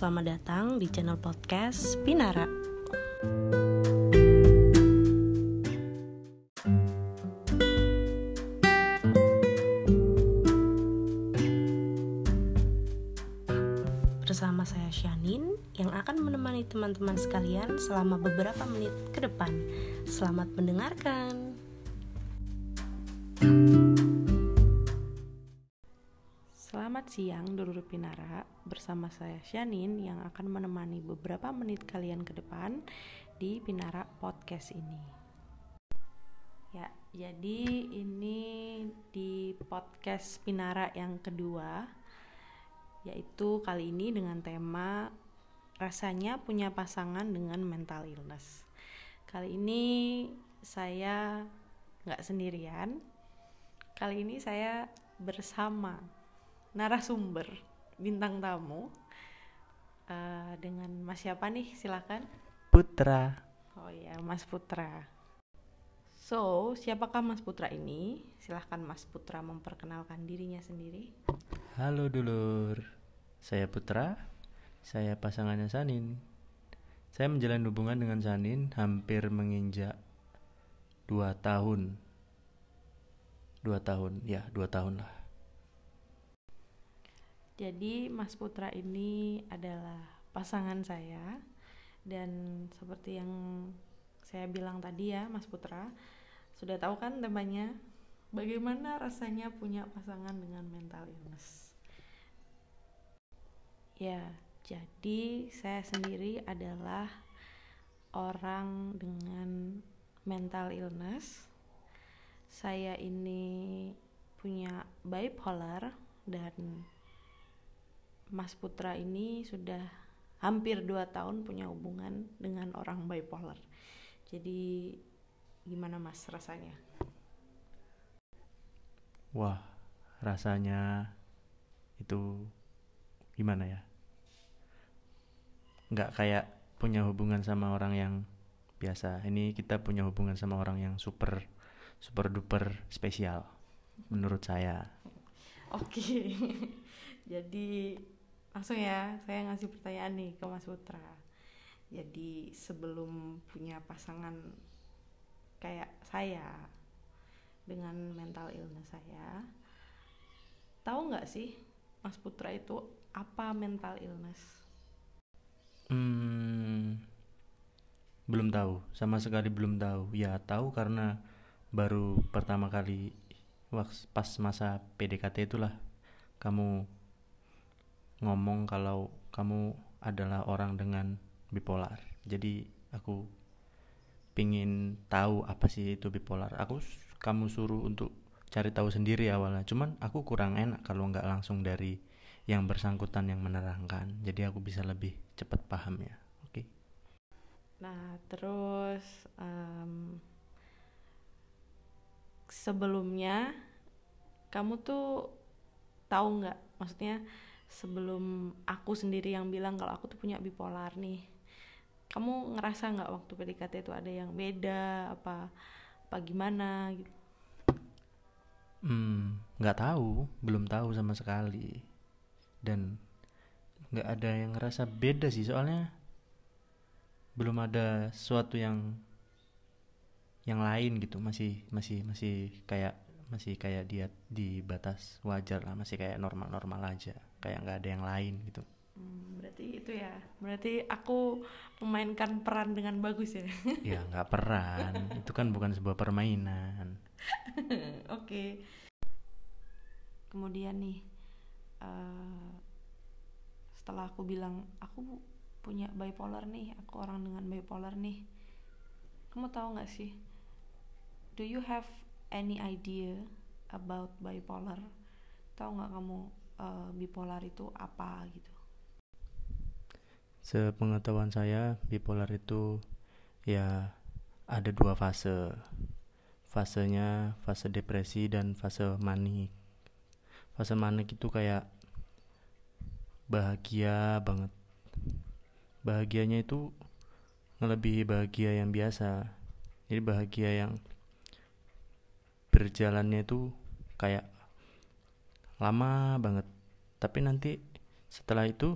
selamat datang di channel podcast Pinara. Bersama saya Shanin yang akan menemani teman-teman sekalian selama beberapa menit ke depan. Selamat mendengarkan. Selamat siang Dulur Pinara bersama saya Shanin yang akan menemani beberapa menit kalian ke depan di Pinara Podcast ini. Ya, jadi ini di podcast Pinara yang kedua yaitu kali ini dengan tema rasanya punya pasangan dengan mental illness. Kali ini saya nggak sendirian. Kali ini saya bersama narasumber bintang tamu uh, dengan Mas siapa nih silakan Putra. oh ya Mas Putra so siapakah Mas Putra ini silahkan Mas Putra memperkenalkan dirinya sendiri Halo dulur, saya Putra, saya pasangannya Sanin. Saya menjalin hubungan dengan Sanin hampir menginjak dua tahun. Dua tahun, ya dua tahun lah. Jadi Mas Putra ini adalah pasangan saya. Dan seperti yang saya bilang tadi ya Mas Putra sudah tahu kan temanya? Bagaimana rasanya punya pasangan dengan mental illness? Ya jadi saya sendiri adalah orang dengan mental illness. Saya ini punya bipolar dan Mas Putra ini sudah hampir 2 tahun punya hubungan dengan orang bipolar. Jadi gimana Mas rasanya? Wah, rasanya itu gimana ya? Nggak kayak punya hubungan sama orang yang biasa. Ini kita punya hubungan sama orang yang super super duper spesial menurut saya. Oke. Jadi langsung ya saya ngasih pertanyaan nih ke Mas Putra. Jadi sebelum punya pasangan kayak saya dengan mental illness saya, tahu nggak sih Mas Putra itu apa mental illness? Hmm, belum tahu, sama sekali belum tahu. Ya tahu karena baru pertama kali pas masa PDKT itulah kamu ngomong kalau kamu adalah orang dengan bipolar. Jadi aku pingin tahu apa sih itu bipolar. Aku kamu suruh untuk cari tahu sendiri awalnya. Cuman aku kurang enak kalau nggak langsung dari yang bersangkutan yang menerangkan. Jadi aku bisa lebih cepat paham ya. Oke. Nah, terus em, sebelumnya kamu tuh tahu nggak? Maksudnya sebelum aku sendiri yang bilang kalau aku tuh punya bipolar nih, kamu ngerasa nggak waktu PDKT itu ada yang beda? Apa apa gimana gitu? Hmm, nggak tahu, belum tahu sama sekali. Dan nggak ada yang ngerasa beda sih. Soalnya belum ada sesuatu yang yang lain gitu. Masih masih masih kayak masih kayak dia di batas wajar lah. Masih kayak normal-normal aja kayak nggak ada yang lain gitu Hmm, berarti itu ya. Berarti aku memainkan peran dengan bagus ya. ya nggak peran itu kan bukan sebuah permainan Oke. Kemudian nih, eh, setelah aku bilang aku punya bipolar nih, aku orang dengan bipolar nih. Kamu tahu nggak sih? Do you have any idea about bipolar? Tahu nggak kamu eh, bipolar itu apa gitu? Sepengetahuan saya, bipolar itu ya ada dua fase. Fasenya fase depresi dan fase manik. Fase manik itu kayak bahagia banget. Bahagianya itu ngelebihi bahagia yang biasa. Jadi bahagia yang berjalannya itu kayak lama banget. Tapi nanti setelah itu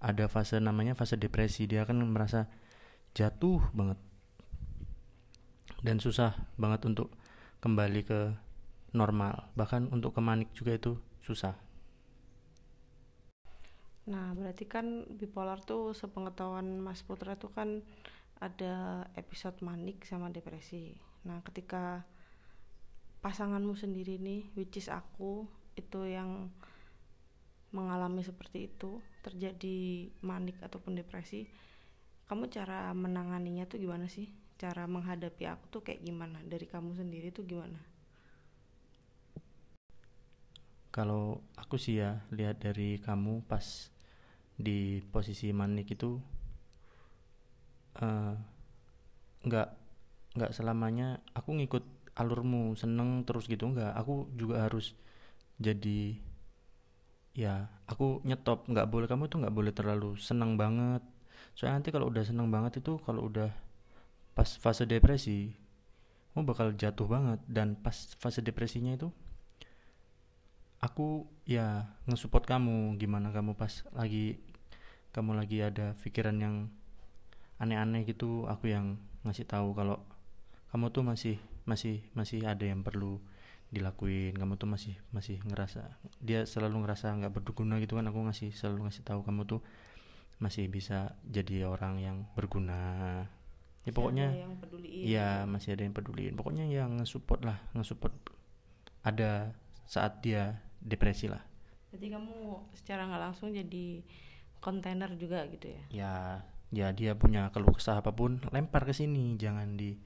ada fase namanya fase depresi dia akan merasa jatuh banget dan susah banget untuk kembali ke normal bahkan untuk ke manik juga itu susah Nah, berarti kan bipolar tuh sepengetahuan Mas Putra tuh kan ada episode manik sama depresi. Nah, ketika pasanganmu sendiri nih, which is aku, itu yang mengalami seperti itu, terjadi manik ataupun depresi, kamu cara menanganinya tuh gimana sih? Cara menghadapi aku tuh kayak gimana? Dari kamu sendiri tuh gimana? kalau aku sih ya lihat dari kamu pas di posisi manik itu eh, nggak uh, nggak selamanya aku ngikut alurmu seneng terus gitu nggak aku juga harus jadi ya aku nyetop nggak boleh kamu tuh nggak boleh terlalu seneng banget. Soalnya nanti kalau udah seneng banget itu kalau udah pas fase depresi kamu bakal jatuh banget. Dan pas fase depresinya itu aku ya ngesupport kamu. Gimana kamu pas lagi kamu lagi ada pikiran yang aneh-aneh gitu aku yang ngasih tahu kalau kamu tuh masih masih masih ada yang perlu dilakuin. Kamu tuh masih masih ngerasa dia selalu ngerasa nggak berguna gitu kan? Aku ngasih selalu ngasih tahu kamu tuh masih bisa jadi orang yang berguna. Ya pokoknya iya masih ada yang peduliin. Pokoknya yang ngesupport lah ngesupport. Ada saat dia depresi lah. Jadi kamu secara nggak langsung jadi kontainer juga gitu ya? Ya ya dia punya keluh kesah apa pun lempar ke sini. Jangan di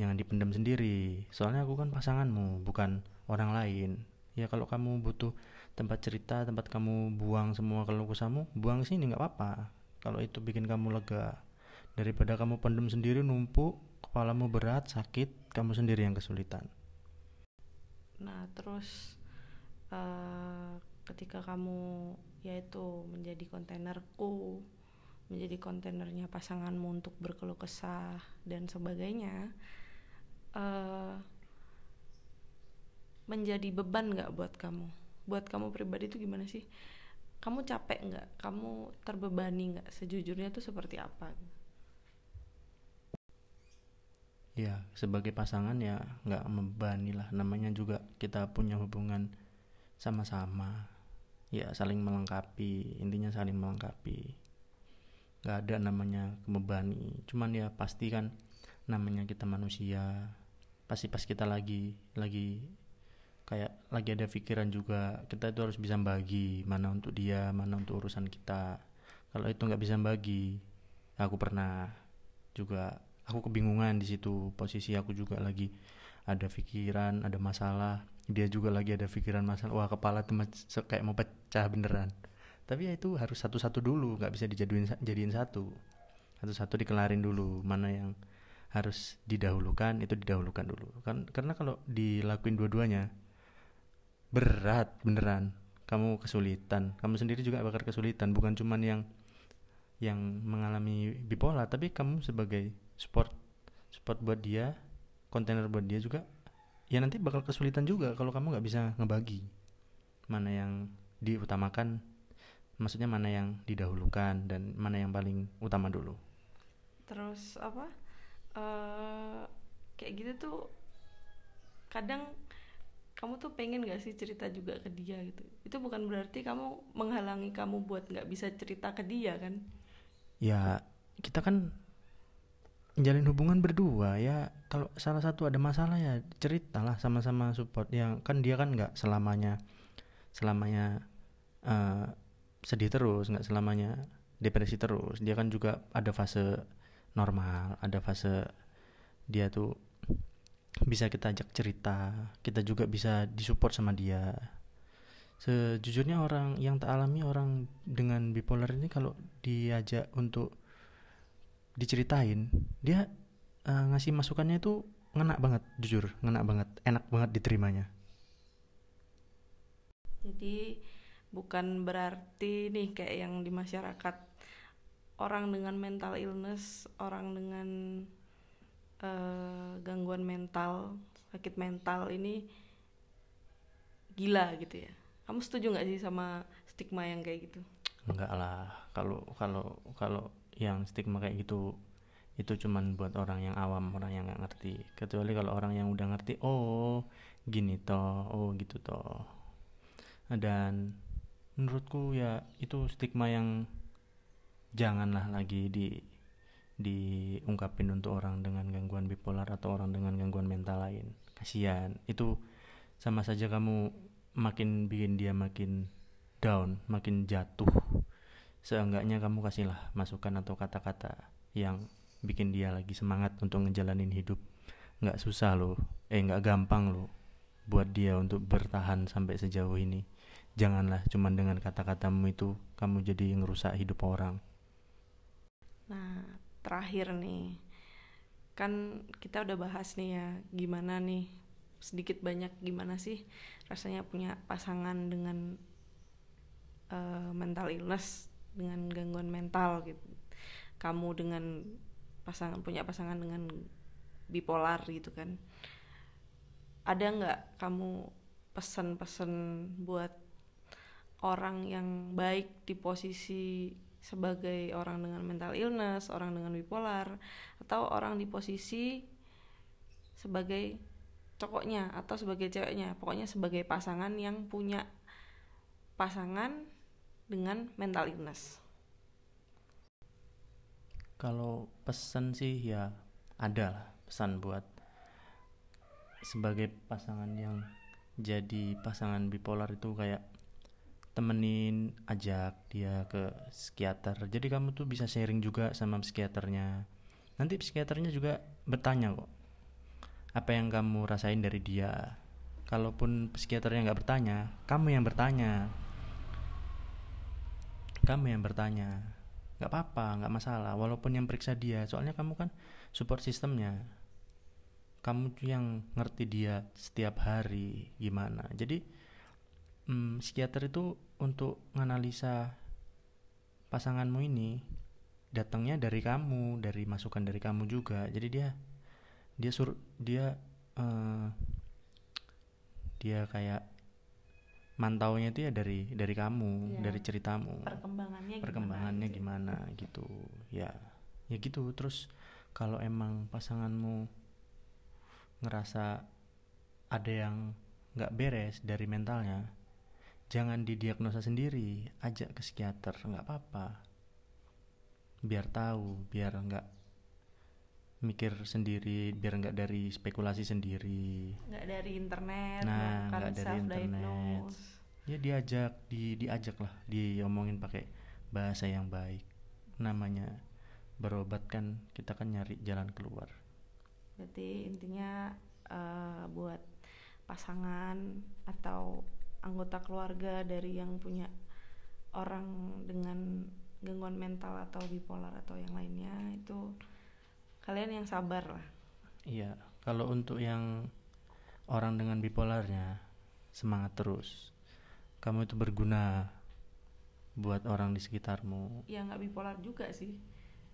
jangan dipendam sendiri. Soalnya aku kan pasanganmu bukan orang lain. Ya kalau kamu butuh tempat cerita tempat kamu buang semua keluh kesahmu buang sini nggak apa-apa. Kalau itu bikin kamu lega. Daripada kamu pendem sendiri numpuk kepalamu berat sakit kamu sendiri yang kesulitan. Nah terus uh, ketika kamu yaitu menjadi kontainerku menjadi kontainernya pasanganmu untuk berkeluh kesah dan sebagainya uh, menjadi beban nggak buat kamu? Buat kamu pribadi itu gimana sih? Kamu capek nggak? Kamu terbebani nggak? Sejujurnya tuh seperti apa? Ya sebagai pasangan ya nggak membebani lah. Namanya juga kita punya hubungan sama-sama. Ya saling melengkapi. Intinya saling melengkapi. Nggak ada namanya membebani. Cuman ya pasti kan namanya kita manusia pasti pas kita lagi lagi kayak lagi ada pikiran juga kita itu harus bisa bagi mana untuk dia mana untuk urusan kita. Kalau itu nggak bisa bagi aku pernah juga aku kebingungan di situ. Posisi aku juga lagi ada pikiran ada masalah. Dia juga lagi ada pikiran masalah. Wah kepala tuh kayak mau pecah beneran. Tapi ya itu harus satu-satu dulu nggak bisa dijadiin jadiin satu. Satu-satu dikelarin dulu mana yang harus didahulukan itu didahulukan dulu. Kan karena kalau dilakuin dua-duanya berat beneran. Kamu kesulitan. Kamu sendiri juga bakal kesulitan. Bukan cuman yang yang mengalami bipolar tapi kamu sebagai support support buat dia kontainer buat dia juga ya nanti bakal kesulitan juga kalau kamu nggak bisa ngebagi mana yang diutamakan maksudnya mana yang didahulukan dan mana yang paling utama dulu. Terus apa uh, kayak gitu tuh kadang kamu tuh pengen gak sih cerita juga ke dia gitu? Itu bukan berarti kamu menghalangi kamu buat nggak bisa cerita ke dia kan? Ya kita kan menjalin hubungan berdua ya. Kalau salah satu ada masalah ya ceritalah sama-sama support. Yang kan dia kan nggak selamanya selamanya uh, sedih terus nggak selamanya depresi terus. Dia kan juga ada fase normal. Ada fase dia tuh bisa kita ajak cerita kita juga bisa disupport sama dia. Sejujurnya orang yang tak alami orang dengan bipolar ini kalau diajak untuk diceritain dia uh, ngasih masukannya itu ngena banget jujur ngena banget enak banget diterimanya. Jadi bukan berarti nih kayak yang di masyarakat orang dengan mental illness orang dengan uh, gangguan mental sakit mental ini gila gitu ya. Kamu setuju nggak sih sama stigma yang kayak gitu? Enggak lah. Kalau kalau kalau yang stigma kayak gitu itu cuman buat orang yang awam orang yang nggak ngerti. Kecuali kalau orang yang udah ngerti oh gini toh oh gitu toh. Dan menurutku ya itu stigma yang janganlah lagi di diungkapin untuk orang dengan gangguan bipolar atau orang dengan gangguan mental lain. Kasihan. Itu sama saja kamu makin bikin dia makin down makin jatuh. Seenggaknya kamu kasihlah masukan atau kata-kata yang bikin dia lagi semangat untuk ngejalanin hidup. Nggak susah loh. Eh nggak gampang loh buat dia untuk bertahan sampai sejauh ini. Janganlah cuman dengan kata-katamu itu kamu jadi ngerusak hidup orang nah terakhir nih. Kan kita udah bahas nih ya gimana nih? Sedikit banyak gimana sih rasanya punya pasangan dengan uh, mental illness dengan gangguan mental gitu. Kamu dengan pasangan punya pasangan dengan bipolar gitu kan. Ada nggak kamu pesan-pesan buat orang yang baik di posisi sebagai orang dengan mental illness, orang dengan bipolar, atau orang di posisi sebagai cowoknya atau sebagai ceweknya, pokoknya sebagai pasangan yang punya pasangan dengan mental illness. Kalau pesan sih ya ada lah pesan buat sebagai pasangan yang jadi pasangan bipolar itu kayak temenin ajak dia ke psikiater. Jadi kamu tuh bisa sharing juga sama psikiaternya. Nanti psikiaternya juga bertanya kok apa yang kamu rasain dari dia? Kalaupun psikiaternya nggak bertanya kamu yang bertanya. Kamu yang bertanya. Nggak apa-apa nggak masalah walaupun yang periksa dia. Soalnya kamu kan support sistemnya. Kamu yang ngerti dia setiap hari gimana. Jadi hmm, psikiater itu untuk menganalisa pasanganmu ini datangnya dari kamu dari masukan dari kamu juga. Jadi dia dia sur dia uh, dia kayak mantaunya itu ya dari dari kamu ya. dari ceritamu. Perkembangannya perkembangannya gimana, gimana gitu. Ya ya gitu. Terus kalau emang pasanganmu ngerasa ada yang nggak beres dari mentalnya jangan didiagnosa sendiri ajak ke psikiater nggak apa-apa. Biar tahu biar nggak mikir sendiri biar nggak dari spekulasi sendiri. Nggak dari internet nah nggak dari internet. ya diajak di diajak lah diomongin pakai bahasa yang baik. Namanya berobat kan kita kan nyari jalan keluar. Berarti intinya uh, buat pasangan atau anggota keluarga dari yang punya orang dengan gangguan mental atau bipolar atau yang lainnya itu kalian yang sabar lah. Iya kalau untuk yang orang dengan bipolarnya semangat terus. Kamu itu berguna buat orang di sekitarmu. Ya nggak bipolar juga sih.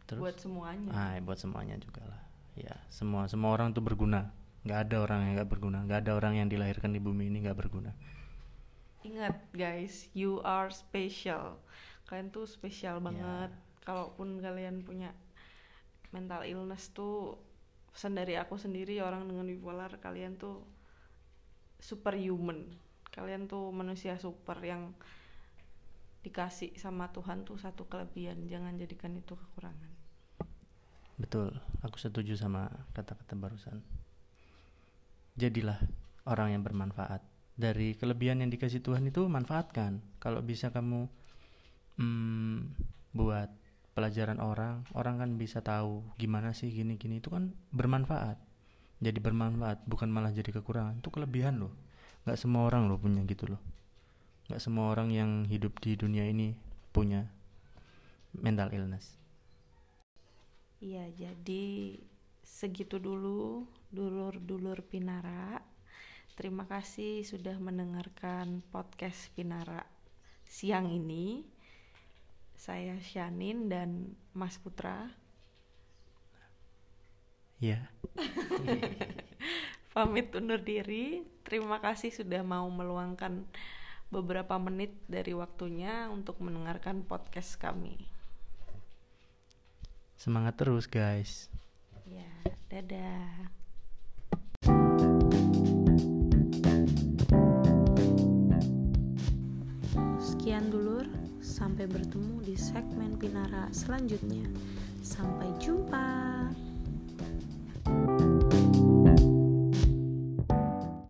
Terus? Buat semuanya. Ah buat semuanya juga lah. Ya semua semua orang tuh berguna. Nggak ada orang yang nggak berguna. Nggak ada orang yang dilahirkan di bumi ini nggak berguna ingat guys you are special. Kalian tuh spesial banget. Yeah. kalaupun kalian punya mental illness tuh pesan dari aku sendiri orang dengan bipolar kalian tuh superhuman. Kalian tuh manusia super yang dikasih sama Tuhan tuh satu kelebihan. Jangan jadikan itu kekurangan. Betul. Aku setuju sama kata-kata barusan. Jadilah orang yang bermanfaat dari kelebihan yang dikasih Tuhan itu manfaatkan. Kalau bisa kamu hmm, buat pelajaran orang orang kan bisa tahu gimana sih gini gini itu kan bermanfaat. Jadi bermanfaat bukan malah jadi kekurangan. Itu kelebihan loh. Nggak semua orang loh punya gitu loh. Nggak semua orang yang hidup di dunia ini punya mental illness. Iya jadi segitu dulu dulur-dulur Pinara Terima kasih sudah mendengarkan podcast Pinara siang ini. Saya Shanin dan Mas Putra. Ya. Pamit undur diri. Terima kasih sudah mau meluangkan beberapa menit dari waktunya untuk mendengarkan podcast kami. Semangat terus guys. Ya, dadah. Sekian dulur, sampai bertemu di segmen Pinara selanjutnya. Sampai jumpa.